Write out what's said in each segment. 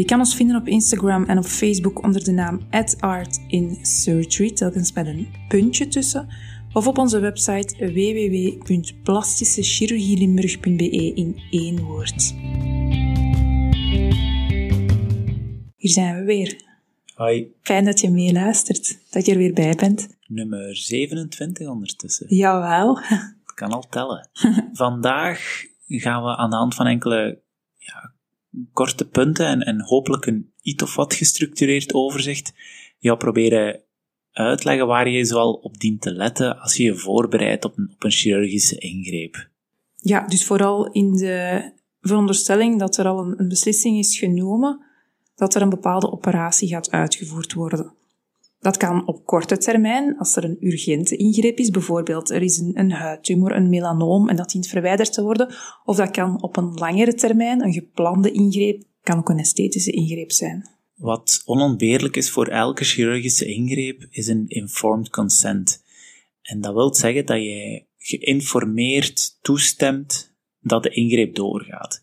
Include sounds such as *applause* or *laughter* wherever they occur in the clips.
Je kan ons vinden op Instagram en op Facebook onder de naam @artinsurgery, telkens met een puntje tussen, of op onze website www.plastischechirurgielimburg.be in één woord. Hier zijn we weer. Hoi, Fijn dat je meeluistert, dat je er weer bij bent. nummer 27 ondertussen. Jawel. Het kan al tellen. *laughs* Vandaag gaan we aan de hand van enkele ja, korte punten en, en hopelijk een iets of wat gestructureerd overzicht jou proberen uitleggen waar je zoal op dient te letten als je je voorbereidt op een, chirurgische ingreep. Ja, dus vooral in de veronderstelling dat er al een, een beslissing is genomen dat er een bepaalde operatie gaat uitgevoerd worden. Dat kan op korte termijn, als er een urgente ingreep is, bijvoorbeeld er is een, een huidtumor, een melanoom en dat dient verwijderd te worden, of dat kan op een langere termijn, een geplande ingreep, kan ook een esthetische ingreep zijn. Wat onontbeerlijk is voor elke chirurgische ingreep, is een informed consent. En dat wil zeggen dat je geïnformeerd toestemt dat de ingreep doorgaat.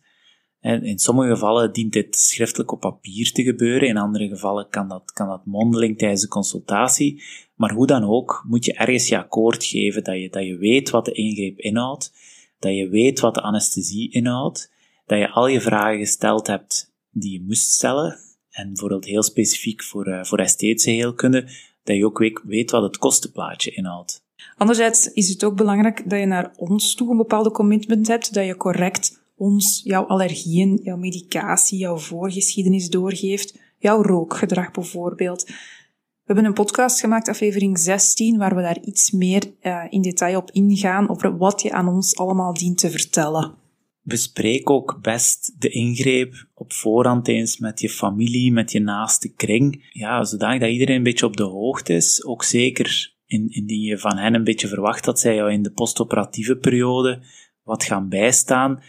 In sommige gevallen dient dit schriftelijk op papier te gebeuren, in andere gevallen kan dat, kan dat mondeling tijdens de consultatie. Maar hoe dan ook, moet je ergens je akkoord geven dat je, dat je weet wat de ingreep inhoudt, dat je weet wat de anesthesie inhoudt, dat je al je vragen gesteld hebt die je moest stellen, en bijvoorbeeld heel specifiek voor, eh, voor esthetische heelkunde, dat je ook weet wat het kostenplaatje inhoudt. Anderzijds is het ook belangrijk dat je naar ons toe een bepaalde commitment hebt, dat je correct ons jouw allergieën, jouw medicatie, jouw voorgeschiedenis doorgeeft, jouw rookgedrag bijvoorbeeld. We hebben een podcast gemaakt, aflevering 16, waar we daar iets meer uh, in detail op ingaan over wat je aan ons allemaal dient te vertellen. Bespreek ook best de ingreep op voorhand eens met je familie, met je naaste kring. Ja, zodanig dat iedereen een beetje op de hoogte is. Ook zeker in, indien je van hen een beetje verwacht dat zij jou in de postoperatieve periode wat gaan bijstaan.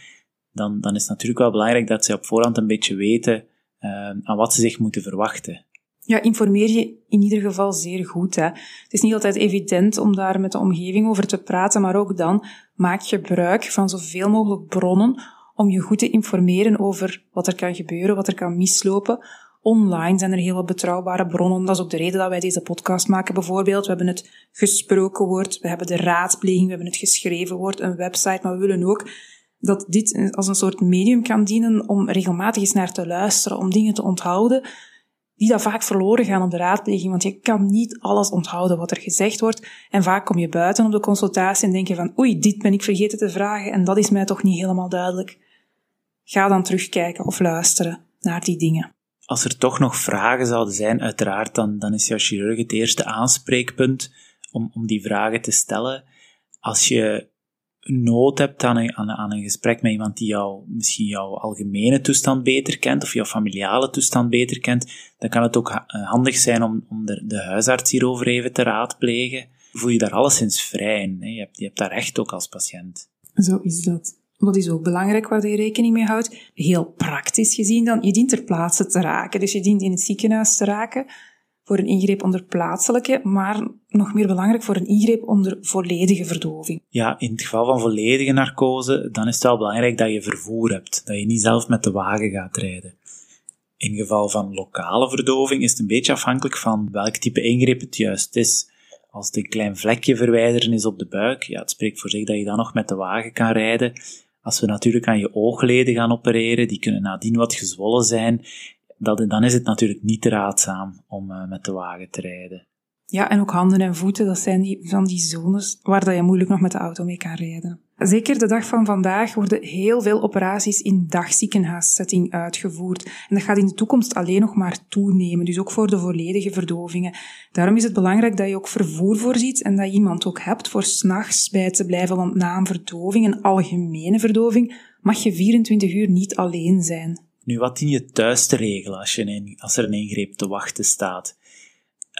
Dan, dan is het natuurlijk wel belangrijk dat zij op voorhand een beetje weten uh, aan wat ze zich moeten verwachten. Ja, informeer je in ieder geval zeer goed. Hè. Het is niet altijd evident om daar met de omgeving over te praten, maar ook dan maak gebruik van zoveel mogelijk bronnen om je goed te informeren over wat er kan gebeuren, wat er kan mislopen. Online zijn er heel wat betrouwbare bronnen. Dat is ook de reden dat wij deze podcast maken, bijvoorbeeld. We hebben het gesproken woord, we hebben de raadpleging, we hebben het geschreven woord, een website, maar we willen ook dat dit als een soort medium kan dienen om regelmatig eens naar te luisteren, om dingen te onthouden die dan vaak verloren gaan op de raadpleging, want je kan niet alles onthouden wat er gezegd wordt. En vaak kom je buiten op de consultatie en denk je van, oei, dit ben ik vergeten te vragen en dat is mij toch niet helemaal duidelijk. Ga dan terugkijken of luisteren naar die dingen. Als er toch nog vragen zouden zijn, uiteraard, dan, dan is jouw chirurg het eerste aanspreekpunt om, om die vragen te stellen. Als je nood hebt aan een, aan, een gesprek met iemand die jou, misschien jouw algemene toestand beter kent of jouw familiale toestand beter kent, dan kan het ook handig zijn om, om de, de huisarts hierover even te raadplegen. Voel je daar alleszins vrij in. Hè? Je, hebt, je hebt daar recht ook als patiënt. Zo is dat. Wat is ook belangrijk waar je rekening mee houdt, heel praktisch gezien dan, je dient ter plaatse te raken. Dus je dient in het ziekenhuis te raken voor een ingreep onder plaatselijke, maar nog meer belangrijk voor een ingreep onder volledige verdoving. Ja, in het geval van volledige narcose, dan is het wel belangrijk dat je vervoer hebt, dat je niet zelf met de wagen gaat rijden. In geval van lokale verdoving is het een beetje afhankelijk van welk type ingreep het juist is. Als het een klein vlekje verwijderen is op de buik, ja, het spreekt voor zich dat je dan nog met de wagen kan rijden. Als we natuurlijk aan je oogleden gaan opereren, die kunnen nadien wat gezwollen zijn, dat, dan is het natuurlijk niet raadzaam om uh, met de wagen te rijden. Ja, en ook handen en voeten, dat zijn van die zones waar dat je moeilijk nog met de auto mee kan rijden. Zeker de dag van vandaag worden heel veel operaties in dagziekenhuissetting uitgevoerd. En dat gaat in de toekomst alleen nog maar toenemen, dus ook voor de volledige verdovingen. Daarom is het belangrijk dat je ook vervoer voorziet en dat je iemand ook hebt voor s'nachts bij te blijven, want na een verdoving, een algemene verdoving, mag je 24 uur niet alleen zijn. Nu, wat dien je thuis te regelen als, je een, als er een ingreep te wachten staat?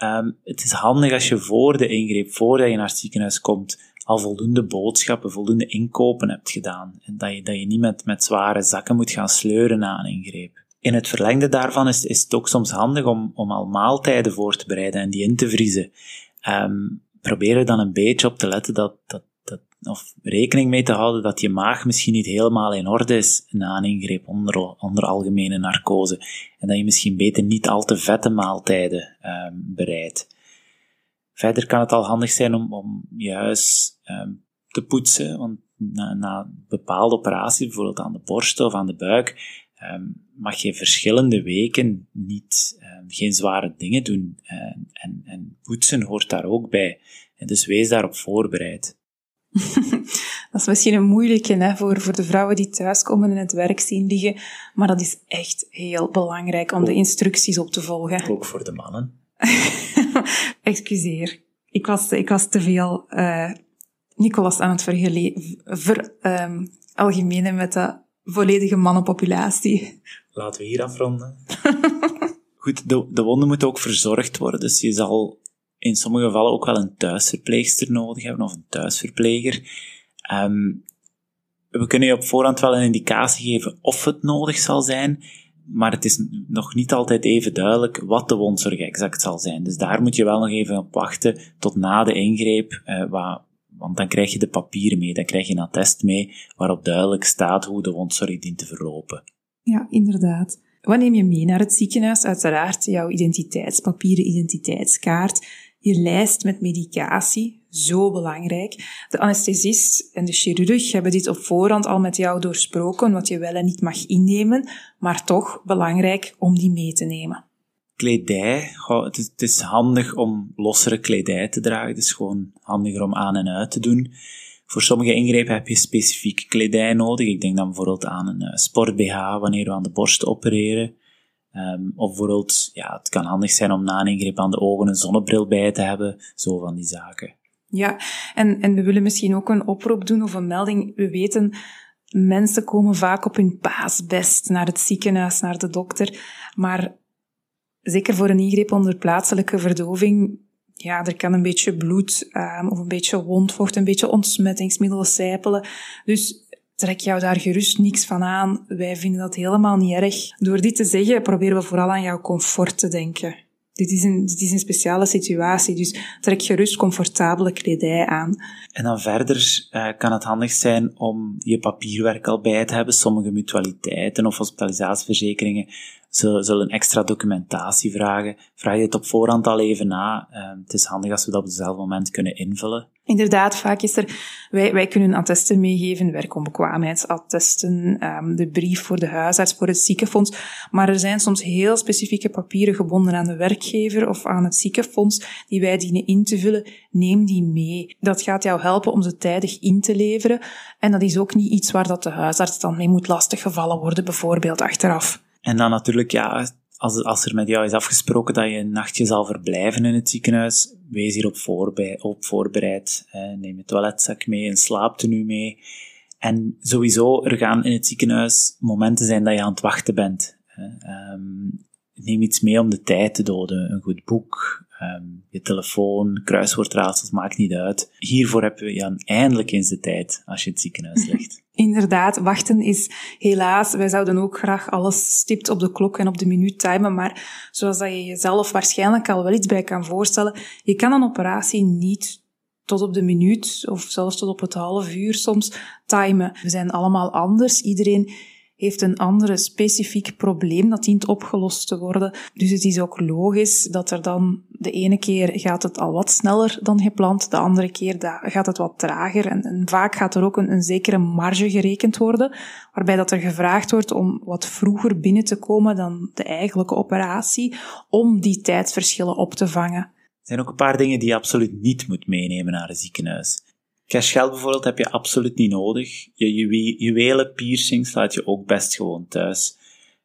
um, het is handig als je voor de ingreep, voordat je naar het ziekenhuis komt, al voldoende boodschappen, voldoende inkopen hebt gedaan. En dat je, dat je niet met, met zware zakken moet gaan sleuren na een ingreep. In het verlengde daarvan is, is het ook soms handig om, om al maaltijden voor te bereiden en die in te vriezen. Um, probeer er dan een beetje op te letten dat, dat, dat, of rekening mee te houden dat je maag misschien niet helemaal in orde is na een ingreep onder, onder algemene narcose. En dat je misschien beter niet al te vette maaltijden um, bereidt. Verder kan het al handig zijn om, om je huis um, te poetsen, want na, na bepaalde operaties, bijvoorbeeld aan de borst of aan de buik, um, mag je verschillende weken niet, geen zware dingen doen. En, en, en, poetsen hoort daar ook bij. Dus wees daarop voorbereid. *laughs* dat is misschien een moeilijke hè, voor, voor de vrouwen die thuiskomen en het werk zien liggen, maar dat is echt heel belangrijk om de instructies op te volgen. Ook voor de mannen. *laughs* Excuseer. Ik was, ik was te veel uh, Nicolas aan het veralgemenen ver, um, met de volledige mannenpopulatie. Laten we hier afronden. *laughs* Goed, de, de wonden moeten ook verzorgd worden, dus je zal in sommige gevallen ook wel een thuisverpleegster nodig hebben, of een thuisverpleger. Um, we kunnen je op voorhand wel een indicatie geven of het nodig zal zijn, maar het is nog niet altijd even duidelijk wat de wondzorg exact zal zijn. Dus daar moet je wel nog even op wachten tot na de ingreep, waar, want dan krijg je de papieren mee, dan krijg je een attest mee waarop duidelijk staat hoe de wondzorg dient te verlopen. Ja, inderdaad. Wat neem je mee naar het ziekenhuis? Uiteraard jouw identiteitspapieren, identiteitskaart, je lijst met medicatie, zo belangrijk. De anesthesist en de chirurg hebben dit op voorhand al met jou doorsproken, wat je wel en niet mag innemen, maar toch belangrijk om die mee te nemen. Kledij, het, is, handig om lossere kledij te dragen, het is gewoon handiger om aan en uit te doen. Voor sommige ingrepen heb je specifiek kledij nodig. Ik denk dan bijvoorbeeld aan een uh, sport BH wanneer we aan de borst opereren. Um, of bijvoorbeeld, ja, het kan handig zijn om na een ingreep aan de ogen een zonnebril bij te hebben. Zo van die zaken. Ja, en, en we willen misschien ook een oproep doen of een melding. We weten, mensen komen vaak op hun paasbest naar het ziekenhuis, naar de dokter. Maar zeker voor een ingreep onder plaatselijke verdoving, ja, er kan een beetje bloed um, of een beetje wondvocht, een beetje ontsmettingsmiddelen sijpelen. Dus trek jou daar gerust niks van aan. Wij vinden dat helemaal niet erg. Door dit te zeggen, proberen we vooral aan jouw comfort te denken. Dit is een, dit is een speciale situatie, dus trek gerust comfortabele kledij aan. En dan verder uh, kan het handig zijn om je papierwerk al bij te hebben. Sommige mutualiteiten of hospitalisatieverzekeringen zullen, zullen extra documentatie vragen. Vraag je het op voorhand al even na. Uh, het is handig als we dat op hetzelfde moment kunnen invullen. Inderdaad, vaak is er, wij, wij kunnen attesten meegeven, werkonbekwaamheidsattesten, um, de brief voor de huisarts, voor het ziekenfonds. Maar er zijn soms heel specifieke papieren gebonden aan de werkgever of aan het ziekenfonds die wij dienen in te vullen. Neem die mee. Dat gaat jou helpen om ze tijdig in te leveren. En dat is ook niet iets waar dat de huisarts dan mee moet lastiggevallen worden, bijvoorbeeld achteraf. En dan natuurlijk, ja, als, als er met jou is afgesproken dat je een nachtje zal verblijven in het ziekenhuis, wees hierop op voorbereid. neem je toiletzak mee, een slaaptenu mee. En sowieso, er gaan in het ziekenhuis momenten zijn dat je aan het wachten bent. Um, neem iets mee om de tijd te doden. Een goed boek, um, je telefoon, kruiswoordraadsels, maakt niet uit. Hiervoor heb je ja, eindelijk eens de tijd als je het ziekenhuis *laughs* ligt. Inderdaad, wachten is helaas, wij zouden ook graag alles stipt op de klok en op de minuut timen, maar zoals dat je jezelf waarschijnlijk al wel iets bij kan voorstellen, je kan een operatie niet tot op de minuut of zelfs tot op het half uur soms timen. We zijn allemaal anders. Iedereen heeft een andere specifiek probleem dat dient opgelost te worden. Dus het is ook logisch dat er dan de ene keer gaat het al wat sneller dan gepland, de andere keer gaat het wat trager en, en vaak gaat er ook een, een, zekere marge gerekend worden, waarbij dat er gevraagd wordt om wat vroeger binnen te komen dan de eigenlijke operatie, om die tijdsverschillen op te vangen. Er zijn ook een paar dingen die je absoluut niet moet meenemen naar een ziekenhuis. Cashgeld bijvoorbeeld heb je absoluut niet nodig. Je juwelen, piercings laat je ook best gewoon thuis.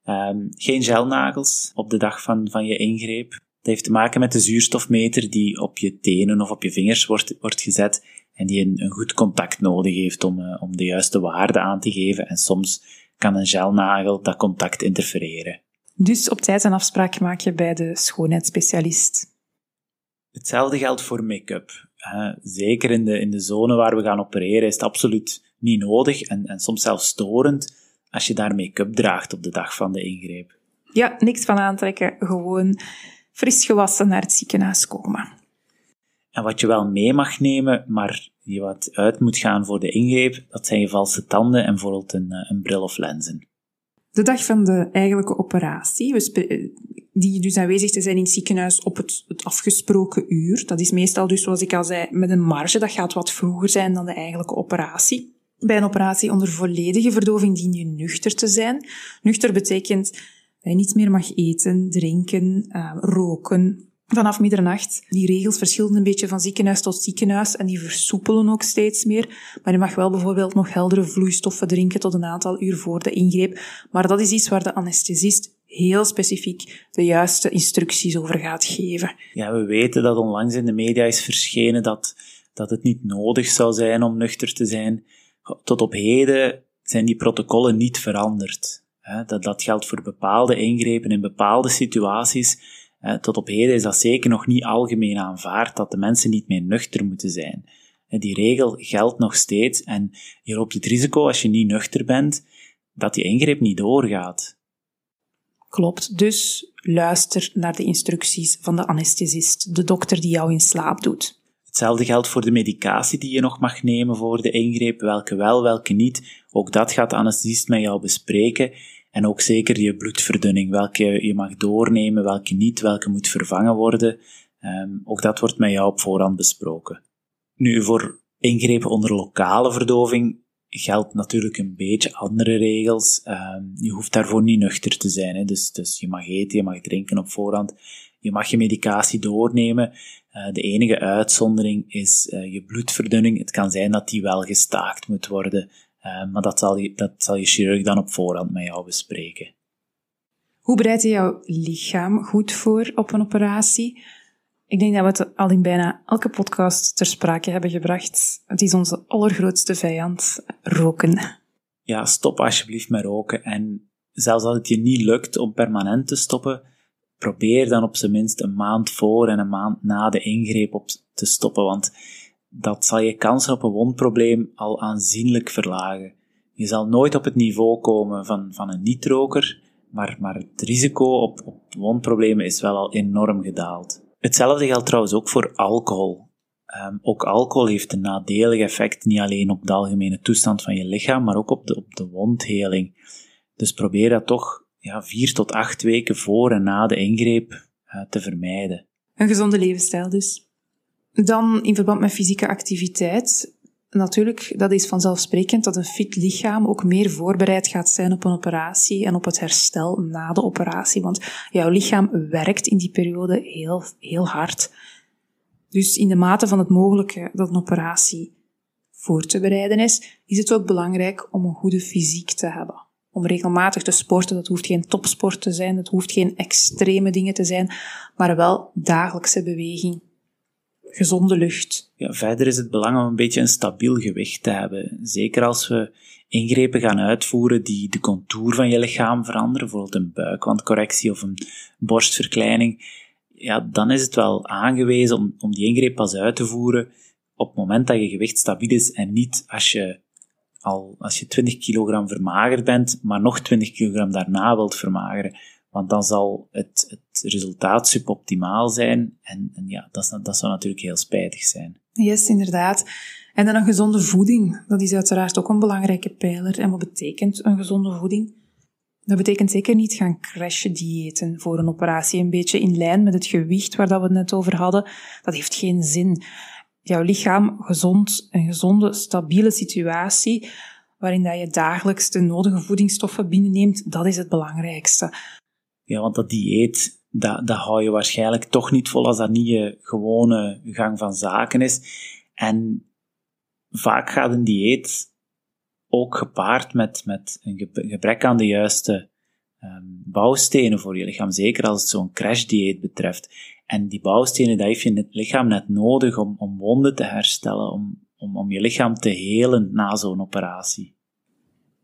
Um, geen gelnagels op de dag van, van je ingreep. Dat heeft te maken met de zuurstofmeter die op je tenen of op je vingers wordt, wordt gezet en die een, een goed contact nodig heeft om, uh, om de juiste waarde aan te geven. En soms kan een gelnagel dat contact interfereren. Dus op tijd een afspraak maak je bij de schoonheidsspecialist. Hetzelfde geldt voor make-up. Zeker in de, in de zone waar we gaan opereren is het absoluut niet nodig en, en soms zelfs storend als je daar make-up draagt op de dag van de ingreep. Ja, niks van aantrekken. Gewoon fris gewassen naar het ziekenhuis komen. En wat je wel mee mag nemen, maar je wat uit moet gaan voor de ingreep, dat zijn je valse tanden en bijvoorbeeld een, eh, een bril of lenzen. De dag van de eigenlijke operatie, we die dus aanwezig te zijn in het ziekenhuis op het, afgesproken uur. Dat is meestal dus, zoals ik al zei, met een marge. Dat gaat wat vroeger zijn dan de eigenlijke operatie. Bij een operatie onder volledige verdoving dien je nuchter te zijn. Nuchter betekent dat je niet meer mag eten, drinken, uh, roken, vanaf middernacht. Die regels verschillen een beetje van ziekenhuis tot ziekenhuis en die versoepelen ook steeds meer. Maar je mag wel bijvoorbeeld nog heldere vloeistoffen drinken tot een aantal uur voor de ingreep. Maar dat is iets waar de anesthesist heel specifiek de juiste instructies over gaat geven. Ja, we weten dat onlangs in de media is verschenen dat, dat het niet nodig zou zijn om nuchter te zijn. Tot op heden zijn die protocollen niet veranderd. Dat, dat geldt voor bepaalde ingrepen in bepaalde situaties tot op heden is dat zeker nog niet algemeen aanvaard dat de mensen niet meer nuchter moeten zijn. Die regel geldt nog steeds en je loopt het risico als je niet nuchter bent dat die ingreep niet doorgaat. Klopt, dus luister naar de instructies van de anesthesist, de dokter die jou in slaap doet. Hetzelfde geldt voor de medicatie die je nog mag nemen voor de ingreep, welke wel, welke niet. Ook dat gaat de anesthesist met jou bespreken. En ook zeker je bloedverdunning, welke je mag doornemen, welke niet, welke moet vervangen worden. Um, ook dat wordt met jou op voorhand besproken. Nu, voor ingrepen onder lokale verdoving geldt natuurlijk een beetje andere regels. Um, je hoeft daarvoor niet nuchter te zijn. Hè. Dus, dus je mag eten, je mag drinken op voorhand. Je mag je medicatie doornemen. Uh, de enige uitzondering is uh, je bloedverdunning. Het kan zijn dat die wel gestaakt moet worden. Uh, maar dat zal, je, dat zal je chirurg dan op voorhand met jou bespreken. Hoe bereid je jouw lichaam goed voor op een operatie? Ik denk dat we het al in bijna elke podcast ter sprake hebben gebracht. Het is onze allergrootste vijand, roken. Ja, stop alsjeblieft met roken. En zelfs als het je niet lukt om permanent te stoppen, probeer dan op zijn minst een maand voor en een maand na de ingreep op te stoppen. Want dat zal je kansen op een wondprobleem al aanzienlijk verlagen. Je zal nooit op het niveau komen van, van een niet-roker, maar, maar het risico op, op wondproblemen is wel al enorm gedaald. Hetzelfde geldt trouwens ook voor alcohol. Um, ook alcohol heeft een nadelig effect, niet alleen op de algemene toestand van je lichaam, maar ook op de, op de wondheling. Dus probeer dat toch ja, vier tot acht weken voor en na de ingreep uh, te vermijden. Een gezonde levensstijl dus. Dan in verband met fysieke activiteit. Natuurlijk, dat is vanzelfsprekend dat een fit lichaam ook meer voorbereid gaat zijn op een operatie en op het herstel na de operatie. Want jouw lichaam werkt in die periode heel, heel hard. Dus in de mate van het mogelijke dat een operatie voor te bereiden is, is het ook belangrijk om een goede fysiek te hebben. Om regelmatig te sporten, dat hoeft geen topsport te zijn, dat hoeft geen extreme dingen te zijn, maar wel dagelijkse beweging gezonde lucht. Ja, verder is het belangrijk om een beetje een stabiel gewicht te hebben. Zeker als we ingrepen gaan uitvoeren die de contour van je lichaam veranderen, bijvoorbeeld een buikwandcorrectie of een borstverkleining, ja, dan is het wel aangewezen om, om die ingreep pas uit te voeren op het moment dat je gewicht stabiel is en niet als je al, als je 20 kilogram vermagerd bent, maar nog 20 kilogram daarna wilt vermageren. Want dan zal het, het resultaat suboptimaal zijn. En, en ja, dat, dat zou natuurlijk heel spijtig zijn. Yes, inderdaad. En dan een gezonde voeding. Dat is uiteraard ook een belangrijke pijler. En wat betekent een gezonde voeding? Dat betekent zeker niet gaan crashen diëten voor een operatie. Een beetje in lijn met het gewicht waar dat we het net over hadden. Dat heeft geen zin. Jouw lichaam gezond, een gezonde, stabiele situatie waarin dat je dagelijks de nodige voedingsstoffen binnenneemt, dat is het belangrijkste. Ja, want dat dieet, dat, dat hou je waarschijnlijk toch niet vol als dat niet je gewone gang van zaken is. En vaak gaat een dieet ook gepaard met, met een gebrek aan de juiste um, bouwstenen voor je lichaam, zeker als het zo'n crashdieet betreft. En die bouwstenen, dat heeft je lichaam net nodig om, om wonden te herstellen, om, om, om je lichaam te helen na zo'n operatie.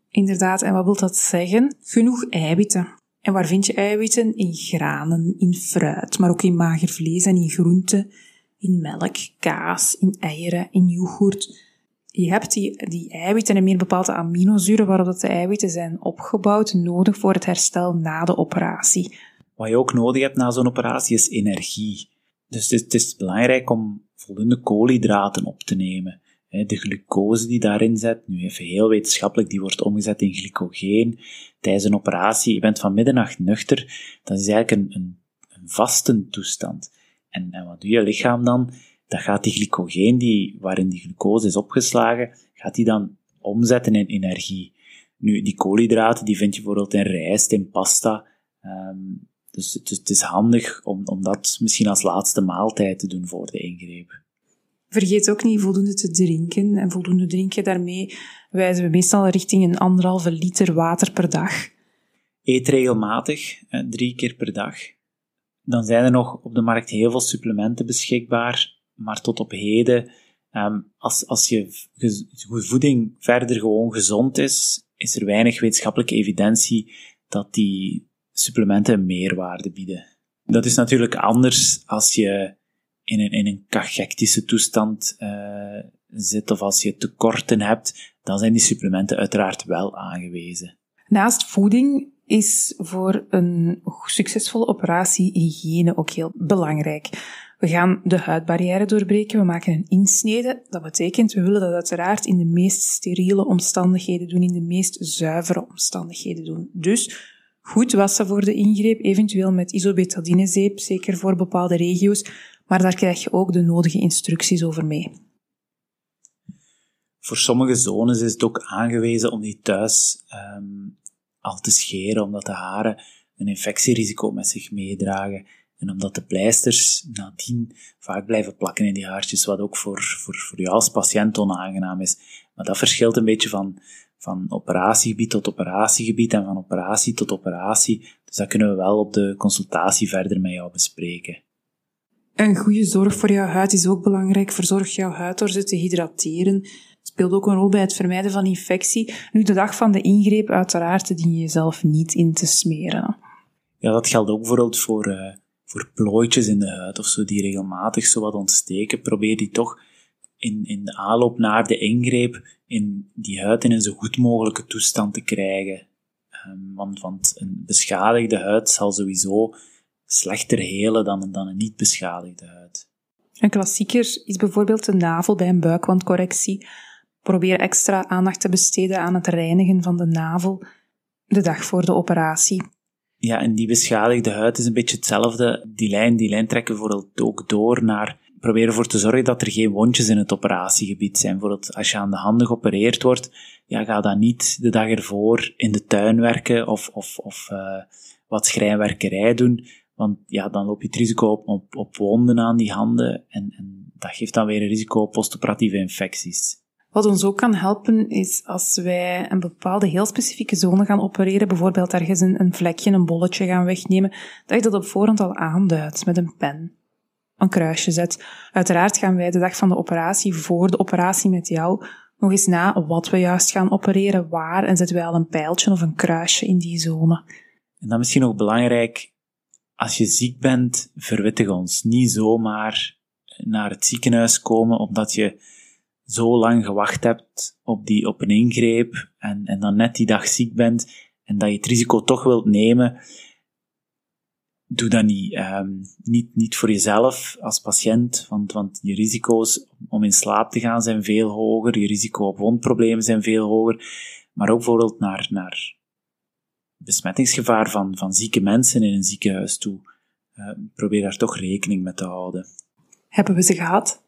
Inderdaad, en wat wil dat zeggen? Genoeg eiwitten. En waar vind je eiwitten? In granen, in fruit, maar ook in mager vlees en in groenten, in melk, kaas, in eieren, in yoghurt. Je hebt die, die eiwitten en meer bepaalde aminozuren waarop de eiwitten zijn opgebouwd, nodig voor het herstel na de operatie. Wat je ook nodig hebt na zo'n operatie is energie. Dus het is belangrijk om voldoende koolhydraten op te nemen. De glucose die daarin zit, nu even heel wetenschappelijk, die wordt omgezet in glycogeen. Tijdens een operatie, je bent van middernacht nuchter, dat is eigenlijk een, een, een vaste toestand. En, wat doet je lichaam dan? Dat gaat die glycogeen, die, waarin die glucose is opgeslagen, gaat die dan omzetten in energie. Nu, die koolhydraten, die vind je bijvoorbeeld in rijst, in pasta. Um, dus het, het, is handig om, om dat misschien als laatste maaltijd te doen voor de ingreep. Vergeet ook niet voldoende te drinken. En voldoende drinken, daarmee wijzen we meestal richting een anderhalve liter water per dag. Eet regelmatig, drie keer per dag. Dan zijn er nog op de markt heel veel supplementen beschikbaar, maar tot op heden, ehm, als, als je voeding verder gewoon gezond is, is er weinig wetenschappelijke evidentie dat die supplementen meerwaarde bieden. Dat is natuurlijk anders als je in een, in een cachectische toestand uh, zit of als je tekorten hebt, dan zijn die supplementen uiteraard wel aangewezen. Naast voeding is voor een succesvolle operatie hygiëne ook heel belangrijk. We gaan de huidbarrière doorbreken, we maken een insnede. Dat betekent, we willen dat uiteraard in de meest steriele omstandigheden doen, in de meest zuivere omstandigheden doen. Dus goed wassen voor de ingreep, eventueel met isobetadinezeep, zeker voor bepaalde regio's, maar daar krijg je ook de nodige instructies over mee. Voor sommige zones is het ook aangewezen om die thuis um, al te scheren, omdat de haren een infectierisico met zich meedragen. En omdat de pleisters nadien vaak blijven plakken in die haartjes, wat ook voor, voor, voor jou als patiënt onaangenaam is. Maar dat verschilt een beetje van, van operatiegebied tot operatiegebied en van operatie tot operatie. Dus dat kunnen we wel op de consultatie verder met jou bespreken. Een goede zorg voor jouw huid is ook belangrijk. Verzorg jouw huid door ze te hydrateren. Speelt ook een rol bij het vermijden van infectie. Nu, de dag van de ingreep, uiteraard, dien je jezelf niet in te smeren. Ja, dat geldt ook bijvoorbeeld voor, uh, voor plooitjes in de huid of zo, die regelmatig zo wat ontsteken. Probeer die toch in, in de aanloop naar de ingreep in die huid in een zo goed mogelijke toestand te krijgen. Um, want, want een beschadigde huid zal sowieso slechter helen dan, dan een niet beschadigde huid. Een klassieker is bijvoorbeeld de navel bij een buikwandcorrectie. Probeer extra aandacht te besteden aan het reinigen van de navel de dag voor de operatie. Ja, en die beschadigde huid is een beetje hetzelfde. Die lijn, die lijn trekken we bijvoorbeeld ook door naar probeer ervoor te zorgen dat er geen wondjes in het operatiegebied zijn. Bijvoorbeeld als je aan de handen geopereerd wordt, ja, ga dan niet de dag ervoor in de tuin werken of, of, of uh, wat schrijnwerkerij doen. Want ja, dan loop je het risico op, op, op wonden aan die handen en, en dat geeft dan weer een risico op postoperatieve infecties. Wat ons ook kan helpen is als wij een bepaalde heel specifieke zone gaan opereren, bijvoorbeeld ergens een, een vlekje, een bolletje gaan wegnemen, dat je dat op voorhand al aanduidt met een pen. Een kruisje zet. Uiteraard gaan wij de dag van de operatie, voor de operatie met jou, nog eens na wat we juist gaan opereren, waar, en zetten wij al een pijltje of een kruisje in die zone. En dan misschien ook belangrijk, als je ziek bent, verwittig ons. Niet zomaar naar het ziekenhuis komen omdat je zo lang gewacht hebt op, die, op een ingreep en, en dan net die dag ziek bent en dat je het risico toch wilt nemen. Doe dat niet. Um, niet, niet voor jezelf als patiënt, want, want je risico's om in slaap te gaan zijn veel hoger, je risico op wondproblemen zijn veel hoger, maar ook bijvoorbeeld naar, naar besmettingsgevaar van, van zieke mensen in een ziekenhuis toe. Uh, probeer daar toch rekening mee te houden. Hebben we ze gehad?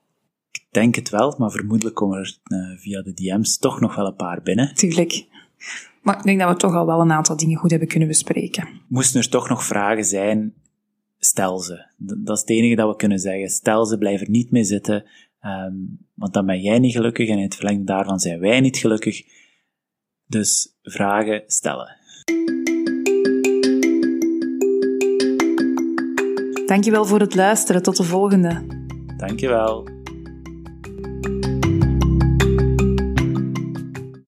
Ik denk het wel, maar vermoedelijk komen er uh, via de DM's toch nog wel een paar binnen. Tuurlijk. Maar ik denk dat we toch al wel een aantal dingen goed hebben kunnen bespreken. Moesten er toch nog vragen zijn, stel ze. Dat is het enige dat we kunnen zeggen. Stel ze, blijf er niet mee zitten. Um, want dan ben jij niet gelukkig en in het verlengde daarvan zijn wij niet gelukkig. Dus vragen stellen. Dankjewel voor het luisteren. Tot de volgende. Dankjewel.